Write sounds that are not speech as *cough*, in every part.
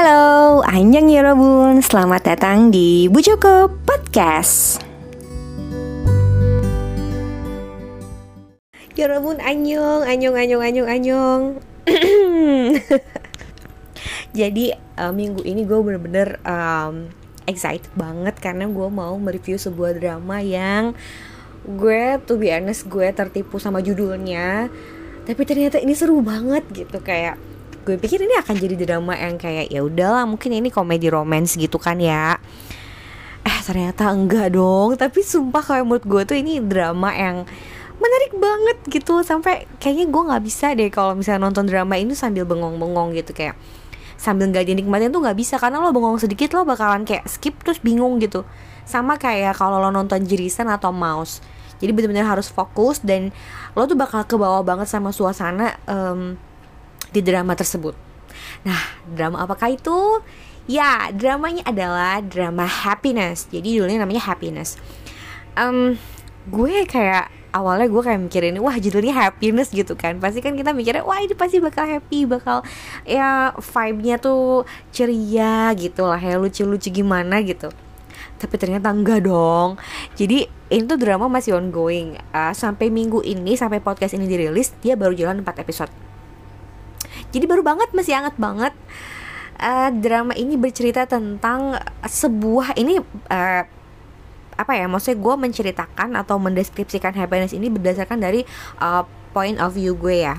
Halo, Anjang Yorobun, selamat datang di Bu Joko Podcast Yorobun, Anyong, Anyong, Anyong, Anyong, Anyong. *clears throat* Jadi uh, minggu ini gue bener-bener um, excited banget karena gue mau mereview sebuah drama yang gue to be honest gue tertipu sama judulnya. Tapi ternyata ini seru banget gitu kayak gue pikir ini akan jadi drama yang kayak ya udahlah mungkin ini komedi romance gitu kan ya. Eh ternyata enggak dong. Tapi sumpah kayak menurut gue tuh ini drama yang menarik banget gitu. Sampai kayaknya gue nggak bisa deh kalau misalnya nonton drama ini sambil bengong-bengong gitu. Kayak sambil nggak dinikmatin tuh nggak bisa. Karena lo bengong sedikit lo bakalan kayak skip terus bingung gitu. Sama kayak kalau lo nonton jirisan atau mouse. Jadi benar-benar harus fokus dan lo tuh bakal ke bawah banget sama suasana um, di drama tersebut. Nah, drama apakah itu? Ya, dramanya adalah drama happiness. Jadi judulnya namanya happiness. Um, gue kayak awalnya gue kayak mikirin wah judulnya happiness gitu kan pasti kan kita mikirnya wah ini pasti bakal happy bakal ya vibe-nya tuh ceria gitu lah ya lucu-lucu gimana gitu tapi ternyata enggak dong jadi ini tuh drama masih ongoing uh, sampai minggu ini sampai podcast ini dirilis dia baru jalan 4 episode jadi baru banget masih hangat banget uh, drama ini bercerita tentang sebuah ini uh, apa ya maksudnya gue menceritakan atau mendeskripsikan happiness ini berdasarkan dari uh, point of view gue ya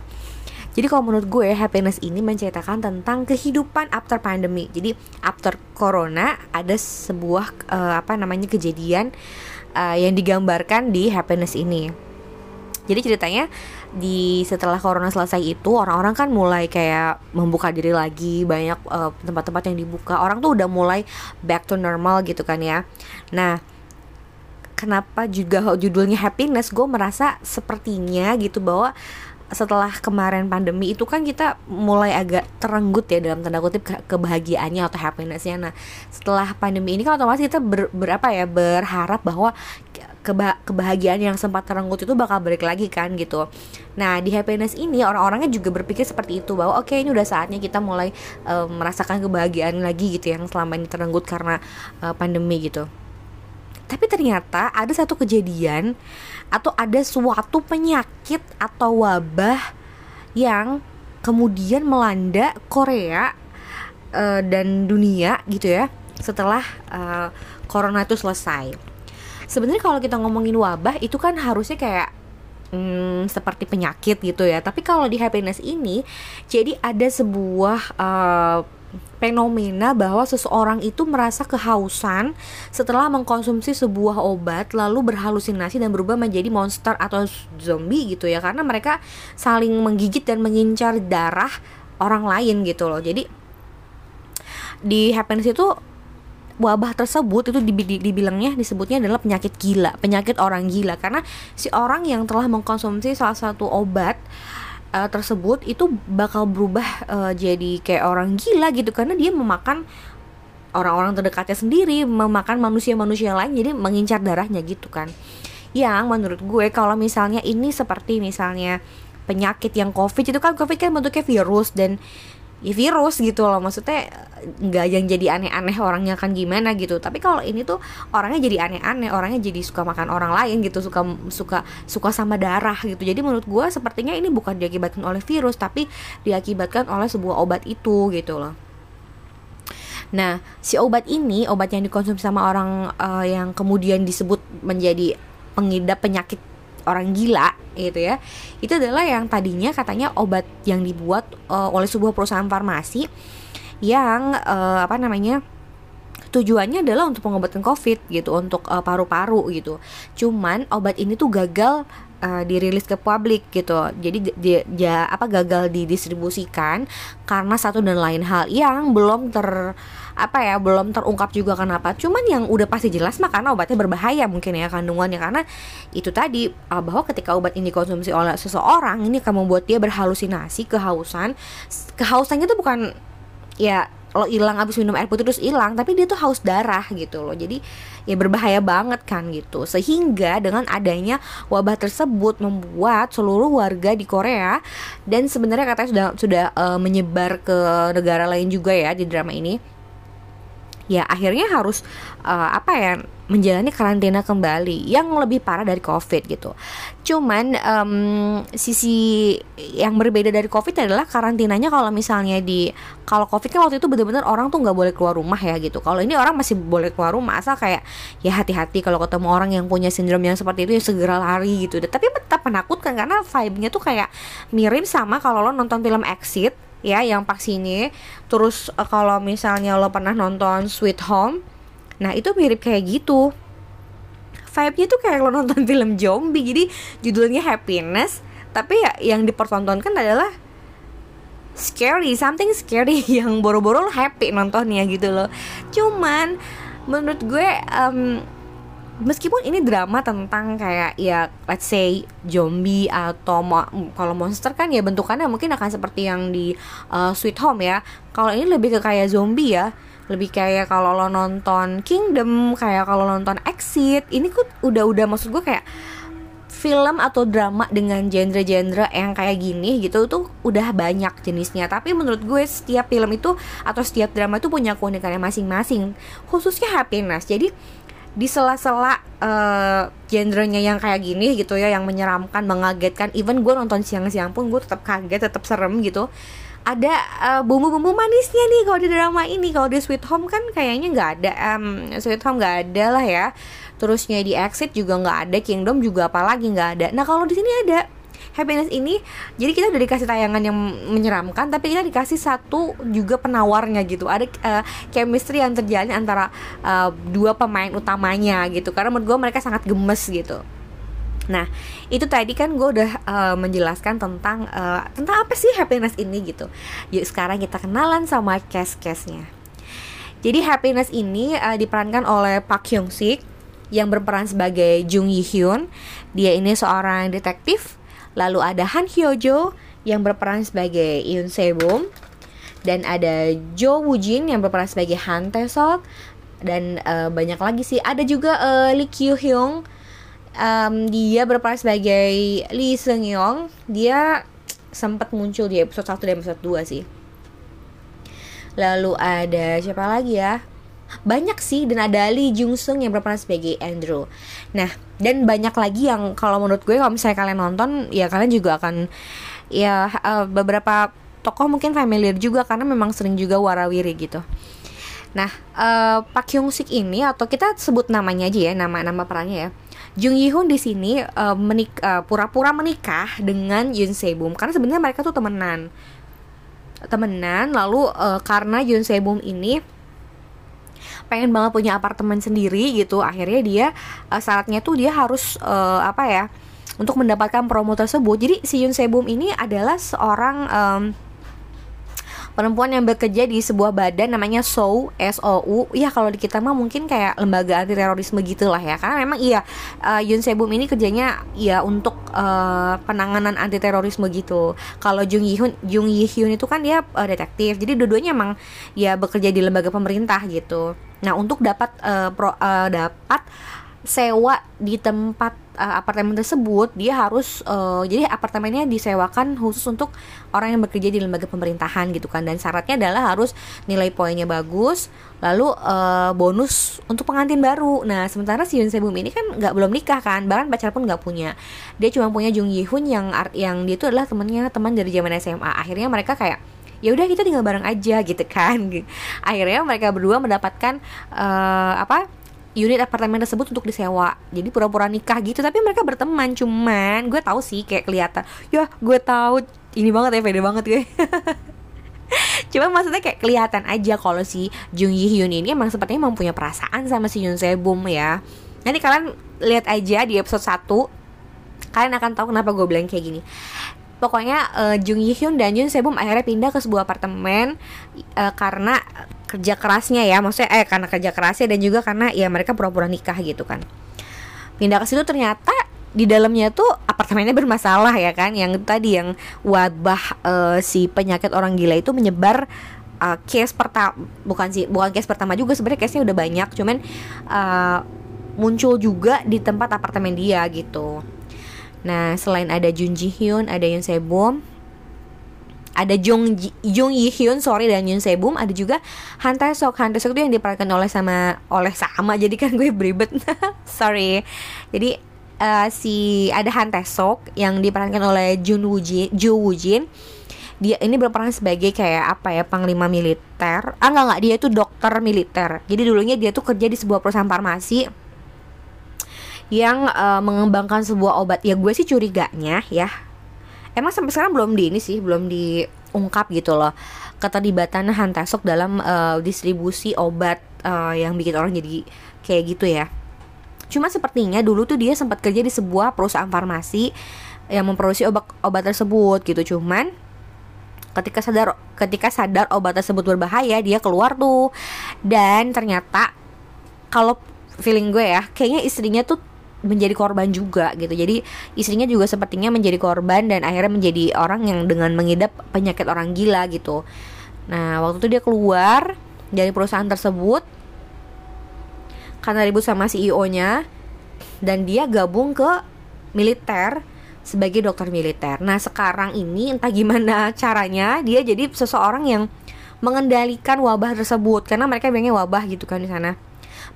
jadi kalau menurut gue happiness ini menceritakan tentang kehidupan after pandemi. Jadi after corona ada sebuah uh, apa namanya kejadian uh, yang digambarkan di happiness ini. Jadi ceritanya di setelah corona selesai itu orang-orang kan mulai kayak membuka diri lagi banyak eh, tempat-tempat yang dibuka. Orang tuh udah mulai back to normal gitu kan ya. Nah kenapa juga judulnya happiness? Gue merasa sepertinya gitu bahwa setelah kemarin pandemi itu kan kita mulai agak terenggut ya dalam tanda kutip ke kebahagiaannya atau happinessnya. Nah setelah pandemi ini kan otomatis kita ber, berapa ya berharap bahwa keba kebahagiaan yang sempat terenggut itu bakal balik lagi kan gitu. Nah di happiness ini orang-orangnya juga berpikir seperti itu bahwa oke okay, ini udah saatnya kita mulai um, merasakan kebahagiaan lagi gitu yang selama ini terenggut karena uh, pandemi gitu. Tapi ternyata ada satu kejadian atau ada suatu penyakit atau wabah yang kemudian melanda Korea uh, dan dunia gitu ya setelah uh, corona itu selesai. Sebenarnya kalau kita ngomongin wabah itu kan harusnya kayak hmm, seperti penyakit gitu ya. Tapi kalau di happiness ini jadi ada sebuah uh, fenomena bahwa seseorang itu merasa kehausan setelah mengkonsumsi sebuah obat lalu berhalusinasi dan berubah menjadi monster atau zombie gitu ya karena mereka saling menggigit dan mengincar darah orang lain gitu loh jadi di happiness itu wabah tersebut itu dibilangnya disebutnya adalah penyakit gila penyakit orang gila. Karena si orang yang telah mengkonsumsi salah satu obat uh, tersebut itu bakal berubah uh, jadi kayak orang gila gitu. Karena dia memakan orang-orang terdekatnya sendiri memakan manusia-manusia lain jadi mengincar darahnya gitu kan. Yang menurut gue kalau misalnya ini seperti misalnya penyakit yang covid itu kan covid kan bentuknya virus dan ya virus gitu loh. Maksudnya nggak yang jadi aneh-aneh orangnya kan gimana gitu. Tapi kalau ini tuh orangnya jadi aneh-aneh. Orangnya jadi suka makan orang lain gitu. Suka suka suka sama darah gitu. Jadi menurut gue sepertinya ini bukan diakibatkan oleh virus tapi diakibatkan oleh sebuah obat itu gitu loh. Nah, si obat ini, obat yang dikonsumsi sama orang uh, yang kemudian disebut menjadi pengidap penyakit orang gila gitu ya. Itu adalah yang tadinya katanya obat yang dibuat uh, oleh sebuah perusahaan farmasi yang uh, apa namanya tujuannya adalah untuk pengobatan covid gitu untuk paru paru-paru gitu. Cuman obat ini tuh gagal uh, dirilis ke publik gitu. Jadi dia, dia apa gagal didistribusikan karena satu dan lain hal yang belum ter apa ya belum terungkap juga kenapa. Cuman yang udah pasti jelas mah karena obatnya berbahaya mungkin ya kandungannya. Karena itu tadi uh, bahwa ketika obat ini dikonsumsi oleh seseorang ini akan membuat dia berhalusinasi kehausan. Kehausannya itu bukan ya lo hilang abis minum air putih terus hilang tapi dia tuh haus darah gitu loh. Jadi ya berbahaya banget kan gitu. Sehingga dengan adanya wabah tersebut membuat seluruh warga di Korea dan sebenarnya katanya sudah sudah uh, menyebar ke negara lain juga ya di drama ini ya akhirnya harus uh, apa ya menjalani karantina kembali yang lebih parah dari covid gitu. Cuman um, sisi yang berbeda dari covid adalah karantinanya kalau misalnya di kalau covid kan waktu itu benar-benar orang tuh nggak boleh keluar rumah ya gitu. Kalau ini orang masih boleh keluar rumah asal kayak ya hati-hati kalau ketemu orang yang punya sindrom yang seperti itu ya segera lari gitu. Tapi tetap menakutkan karena vibe-nya tuh kayak mirip sama kalau lo nonton film Exit ya yang pas ini. Terus uh, kalau misalnya lo pernah nonton Sweet Home nah itu mirip kayak gitu. Vibe-nya tuh kayak lo nonton *laughs* film zombie jadi judulnya happiness. Tapi ya yang dipertontonkan adalah scary something scary *laughs* yang boro-boro lo happy nontonnya gitu loh. Cuman menurut gue um, meskipun ini drama tentang kayak ya let's say zombie atau mo kalau monster kan ya bentukannya mungkin akan seperti yang di uh, Sweet Home ya. Kalau ini lebih ke kayak zombie ya. Lebih kayak kalau lo nonton Kingdom, kayak kalau nonton Exit, ini kok udah-udah maksud gue kayak film atau drama dengan genre-genre yang kayak gini gitu tuh udah banyak jenisnya tapi menurut gue setiap film itu atau setiap drama itu punya keunikannya masing-masing khususnya happiness jadi di sela-sela uh, genrenya yang kayak gini gitu ya yang menyeramkan mengagetkan. Even gue nonton siang-siang pun gue tetap kaget tetap serem gitu. Ada uh, bumbu-bumbu manisnya nih kalau di drama ini. Kalau di Sweet Home kan kayaknya nggak ada um, Sweet Home nggak ada lah ya. Terusnya di Exit juga nggak ada Kingdom juga apalagi nggak ada. Nah kalau di sini ada happiness ini jadi kita udah dikasih tayangan yang menyeramkan tapi kita dikasih satu juga penawarnya gitu ada uh, chemistry yang terjalin antara uh, dua pemain utamanya gitu karena menurut gue mereka sangat gemes gitu Nah, itu tadi kan gue udah uh, menjelaskan tentang uh, tentang apa sih happiness ini gitu. Yuk sekarang kita kenalan sama case-case-nya. Jadi happiness ini uh, diperankan oleh Park Hyung Sik yang berperan sebagai Jung Yi Hyun. Dia ini seorang detektif Lalu ada Han Hyo Jo yang berperan sebagai Yoon Sebum dan ada Jo Woo Jin yang berperan sebagai Han Tae Sok dan uh, banyak lagi sih. Ada juga uh, Lee Kyu Hyung um, dia berperan sebagai Lee Seung Yong. Dia sempat muncul di episode 1 dan episode 2 sih. Lalu ada siapa lagi ya? Banyak sih dan ada Lee Jung Sung yang berperan sebagai Andrew nah dan banyak lagi yang kalau menurut gue kalau misalnya kalian nonton ya kalian juga akan ya uh, beberapa tokoh mungkin familiar juga karena memang sering juga warawiri gitu Nah, uh, Pak Hyung Sik ini atau kita sebut namanya aja ya, nama-nama perannya ya. Jung Yi Hoon di sini uh, menik uh, pura-pura menikah dengan Yoon Bum karena sebenarnya mereka tuh temenan. Temenan lalu uh, karena Yoon Bum ini pengen banget punya apartemen sendiri gitu. Akhirnya dia uh, syaratnya tuh dia harus uh, apa ya untuk mendapatkan promo tersebut. Jadi si Yun Sebum ini adalah seorang um, perempuan yang bekerja di sebuah badan namanya SOU SOU ya kalau di kita mah mungkin kayak lembaga anti terorisme gitulah ya. Karena memang iya uh, Yun Sebum ini kerjanya ya untuk uh, penanganan anti terorisme gitu. Kalau Jung Yi Hyun Jung Yi Hyun itu kan dia uh, detektif. Jadi dua-duanya emang ya bekerja di lembaga pemerintah gitu. Nah, untuk dapat uh, pro, uh, dapat sewa di tempat uh, apartemen tersebut, dia harus uh, jadi apartemennya disewakan khusus untuk orang yang bekerja di lembaga pemerintahan gitu kan. Dan syaratnya adalah harus nilai poinnya bagus, lalu uh, bonus untuk pengantin baru. Nah, sementara si Yoon Sebum ini kan nggak belum nikah kan, bahkan pacar pun nggak punya. Dia cuma punya Jung Yi Hoon yang yang dia itu adalah temannya teman dari zaman SMA. Akhirnya mereka kayak ya udah kita tinggal bareng aja gitu kan *laughs* akhirnya mereka berdua mendapatkan uh, apa unit apartemen tersebut untuk disewa. Jadi pura-pura nikah gitu tapi mereka berteman cuman gue tahu sih kayak kelihatan ya gue tahu ini banget ya pede banget gue. *laughs* Cuma maksudnya kayak kelihatan aja kalau si Jung Yi Hyun ini emang sepertinya mempunyai perasaan sama si Yoon Sebum ya. Nanti kalian lihat aja di episode 1 kalian akan tahu kenapa gue bilang kayak gini pokoknya uh, Jung Yi Hyun dan Yoon Sebum akhirnya pindah ke sebuah apartemen uh, karena kerja kerasnya ya maksudnya eh karena kerja kerasnya dan juga karena ya mereka pura-pura nikah gitu kan. Pindah ke situ ternyata di dalamnya tuh apartemennya bermasalah ya kan yang tadi yang wabah uh, si penyakit orang gila itu menyebar uh, case pertama bukan sih bukan case pertama juga sebenarnya case nya udah banyak cuman uh, muncul juga di tempat apartemen dia gitu nah selain ada Jun Ji Hyun ada Yoon Se Bum ada Jung Ji, Jung Yi Hyun sorry dan Yoon Se Bum ada juga Han Tae Sok. Han Tae Sok itu yang diperankan oleh sama oleh sama *laughs* jadi kan gue beribet. *laughs* Sorry. Jadi uh, si ada Han Tae Sok yang diperankan oleh Jun Woo Jin, Jo Woo Jin. Dia ini berperan sebagai kayak apa ya panglima militer. Ah enggak enggak dia itu dokter militer. Jadi dulunya dia tuh kerja di sebuah perusahaan farmasi yang uh, mengembangkan sebuah obat. Ya gue sih curiganya ya. Emang sampai sekarang belum di ini sih belum diungkap gitu loh keterlibatan Hantasok dalam uh, distribusi obat uh, yang bikin orang jadi kayak gitu ya. Cuma sepertinya dulu tuh dia sempat kerja di sebuah perusahaan farmasi yang memproduksi obat obat tersebut gitu. Cuman ketika sadar ketika sadar obat tersebut berbahaya dia keluar tuh. Dan ternyata kalau feeling gue ya kayaknya istrinya tuh menjadi korban juga gitu. Jadi istrinya juga sepertinya menjadi korban dan akhirnya menjadi orang yang dengan mengidap penyakit orang gila gitu. Nah waktu itu dia keluar dari perusahaan tersebut karena ribut sama CEO-nya dan dia gabung ke militer sebagai dokter militer. Nah, sekarang ini entah gimana *laughs* caranya dia jadi seseorang yang mengendalikan wabah tersebut karena mereka bilangnya wabah gitu kan di sana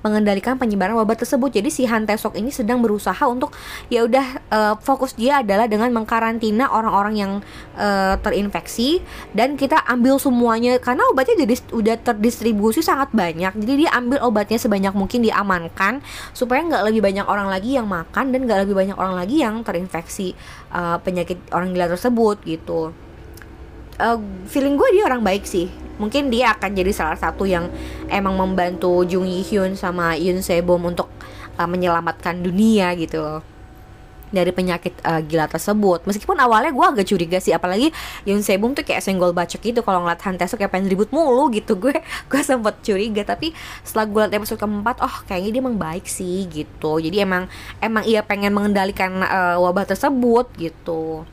mengendalikan penyebaran wabah tersebut. Jadi si Han Tesok ini sedang berusaha untuk ya udah uh, fokus dia adalah dengan mengkarantina orang-orang yang uh, terinfeksi dan kita ambil semuanya karena obatnya jadi udah terdistribusi sangat banyak. Jadi dia ambil obatnya sebanyak mungkin diamankan supaya nggak lebih banyak orang lagi yang makan dan nggak lebih banyak orang lagi yang terinfeksi uh, penyakit orang gila tersebut gitu. Uh, feeling gue dia orang baik sih. Mungkin dia akan jadi salah satu yang emang membantu Jung Yi Hyun sama Yoon Se Bom untuk uh, menyelamatkan dunia gitu dari penyakit uh, gila tersebut. Meskipun awalnya gue agak curiga sih apalagi Yoon Se Bom tuh kayak senggol bacok gitu. Kalau ngeliat Han Tae kayak pengen ribut mulu gitu *laughs* gue gue sempet curiga. Tapi setelah gue liat episode keempat oh kayaknya dia emang baik sih gitu. Jadi emang emang ia pengen mengendalikan uh, wabah tersebut gitu.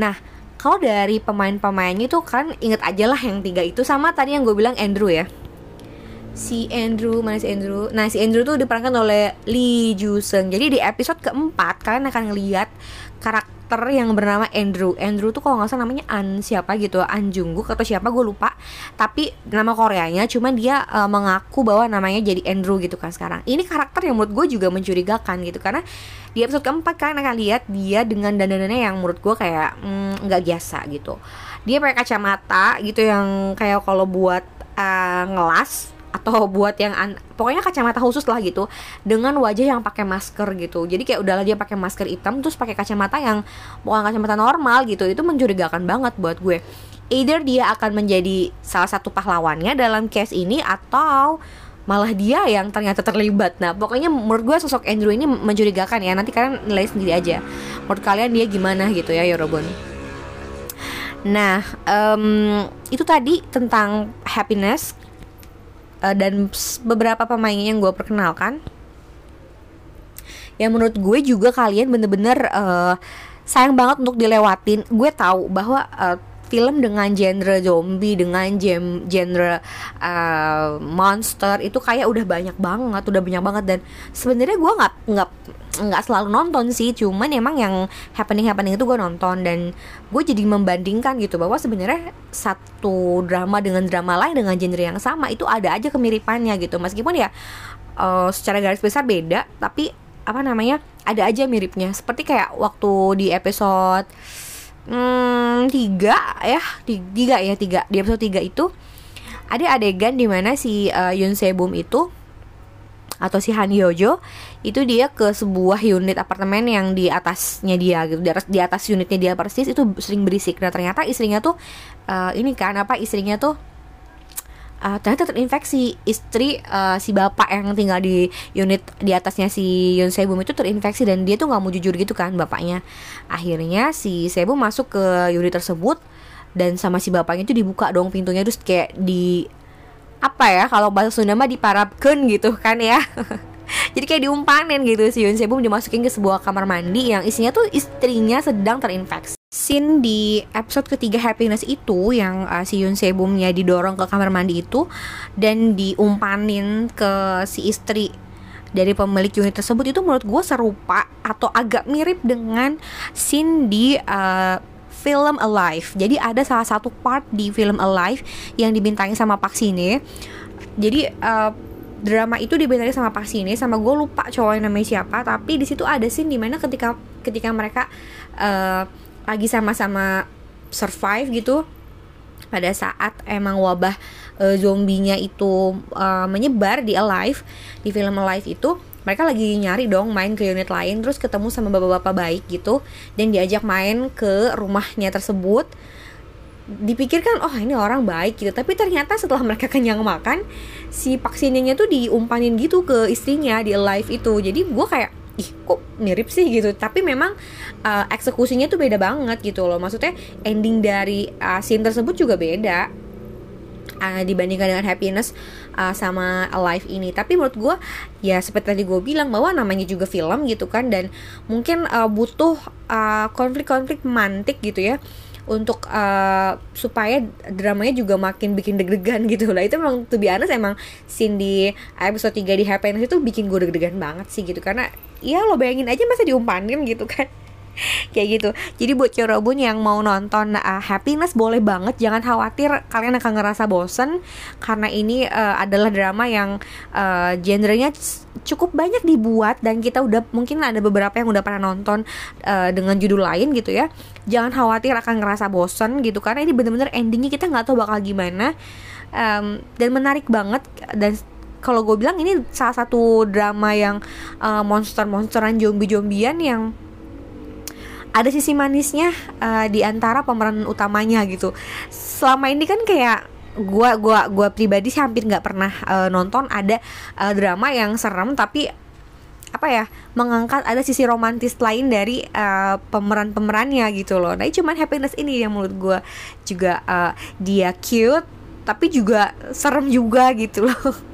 Nah kalau dari pemain-pemainnya tuh kan inget aja lah yang tiga itu sama tadi yang gue bilang Andrew ya. Si Andrew mana si Andrew? Nah si Andrew tuh diperankan oleh Lee Joo Seung. Jadi di episode keempat kalian akan ngeliat karakter yang bernama Andrew. Andrew tuh kalau nggak salah namanya An siapa gitu An Jungkook atau siapa gue lupa. Tapi nama Koreanya cuman dia uh, mengaku bahwa namanya jadi Andrew gitu kan sekarang. Ini karakter yang menurut gue juga mencurigakan gitu karena di episode keempat kalian akan lihat dia dengan dandanannya yang menurut gue kayak mm, nggak mm, biasa gitu. Dia pakai kacamata gitu yang kayak kalau buat uh, ngelas atau buat yang an pokoknya kacamata khusus lah gitu dengan wajah yang pakai masker gitu jadi kayak udahlah dia pakai masker hitam terus pakai kacamata yang bukan kacamata normal gitu itu mencurigakan banget buat gue either dia akan menjadi salah satu pahlawannya dalam case ini atau malah dia yang ternyata terlibat. Nah, pokoknya menurut gue sosok Andrew ini mencurigakan ya. Nanti kalian nilai sendiri aja. Menurut kalian dia gimana gitu ya, Yorobon. Nah, um, itu tadi tentang happiness uh, dan beberapa pemainnya yang gue perkenalkan. Yang menurut gue juga kalian bener-bener uh, sayang banget untuk dilewatin. Gue tahu bahwa uh, film dengan genre zombie dengan gem genre uh, monster itu kayak udah banyak banget udah banyak banget. Dan sebenarnya gue nggak nggak nggak selalu nonton sih. Cuman emang yang happening happening itu gue nonton. Dan gue jadi membandingkan gitu bahwa sebenarnya satu drama dengan drama lain dengan genre yang sama itu ada aja kemiripannya gitu. Meskipun ya uh, secara garis besar beda tapi apa namanya ada aja miripnya. Seperti kayak waktu di episode hmm, tiga ya tiga ya tiga. Di episode tiga itu ada adegan di mana si uh, Yoon Bum itu atau si Han Hyojo itu dia ke sebuah unit apartemen yang di atasnya dia gitu. Di atas, di atas unitnya dia persis itu sering berisik. Nah ternyata istrinya tuh uh, ini kan apa istrinya tuh uh, ternyata terinfeksi istri uh, si bapak yang tinggal di unit di atasnya si Yun Sebum itu terinfeksi dan dia tuh nggak mau jujur gitu kan bapaknya. Akhirnya si Sebum masuk ke unit tersebut dan sama si bapaknya itu dibuka dong pintunya terus kayak di apa ya kalau bahasa Sunda mah diparapkan gitu kan ya. *laughs* Jadi kayak diumpanin gitu si Yun Sebum dimasukin ke sebuah kamar mandi yang isinya tuh istrinya sedang terinfeksi scene di episode ketiga happiness itu yang uh, si Yun Sebumnya didorong ke kamar mandi itu dan diumpanin ke si istri dari pemilik unit tersebut itu menurut gue serupa atau agak mirip dengan scene di uh, film Alive. Jadi ada salah satu part di film Alive yang dibintangi sama Pak Sine. Jadi uh, drama itu dibintangi sama Pak Sine sama gue lupa cowok yang namanya siapa tapi di situ ada scene di mana ketika ketika mereka uh, lagi sama-sama survive gitu pada saat emang wabah uh, zombinya itu uh, menyebar di Alive di film Alive itu mereka lagi nyari dong main ke unit lain terus ketemu sama bapak-bapak baik gitu dan diajak main ke rumahnya tersebut. Dipikirkan oh ini orang baik gitu. Tapi ternyata setelah mereka kenyang makan si vaksinnya tuh diumpanin gitu ke istrinya di Alive itu. Jadi gue kayak ih kok mirip sih gitu. Tapi memang uh, eksekusinya tuh beda banget gitu loh. Maksudnya ending dari uh, scene tersebut juga beda uh, dibandingkan dengan happiness uh, sama alive ini. Tapi menurut gue ya seperti tadi gue bilang bahwa namanya juga film gitu kan dan mungkin uh, butuh konflik-konflik uh, mantik gitu ya untuk uh, supaya dramanya juga makin bikin deg-degan gitu lah. Itu memang tuh biasa emang scene di episode 3 di Happiness itu bikin gue deg-degan banget sih gitu. Karena ya lo bayangin aja masa diumpanin gitu kan *laughs* kayak gitu. Jadi buat Corobun yang mau nonton uh, happiness boleh banget. Jangan khawatir kalian akan ngerasa bosen. Karena ini uh, adalah drama yang uh, genrenya cukup banyak dibuat dan kita udah mungkin ada beberapa yang udah pernah nonton uh, dengan judul lain gitu ya. Jangan khawatir akan ngerasa bosen gitu. Karena ini bener-bener endingnya kita nggak tahu bakal gimana. Um, dan menarik banget. Dan kalau gue bilang ini salah satu drama yang uh, monster-monsteran zombie-zombian yang ada sisi manisnya uh, di antara pemeran utamanya gitu. Selama ini kan kayak gua gua gua pribadi sih hampir nggak pernah uh, nonton ada uh, drama yang serem tapi apa ya mengangkat ada sisi romantis lain dari uh, pemeran-pemerannya gitu loh. Nah, cuman happiness ini yang menurut gue juga uh, dia cute tapi juga serem juga gitu loh. *laughs*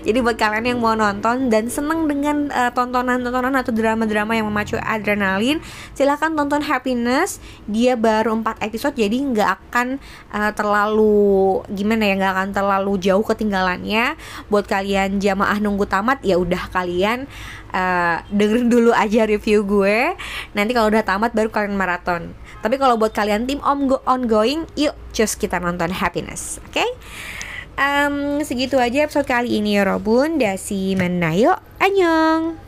Jadi buat kalian yang mau nonton dan seneng dengan uh, tontonan-tontonan atau drama-drama yang memacu adrenalin, silahkan tonton Happiness. Dia baru 4 episode jadi nggak akan uh, terlalu gimana ya nggak akan terlalu jauh ketinggalannya. Buat kalian jamaah nunggu tamat ya udah kalian uh, dengerin dulu aja review gue. Nanti kalau udah tamat baru kalian maraton. Tapi kalau buat kalian tim ongoing, yuk cus kita nonton Happiness, oke? Okay? Um, segitu aja episode kali ini ya Robun. Dasi Menayo Anyong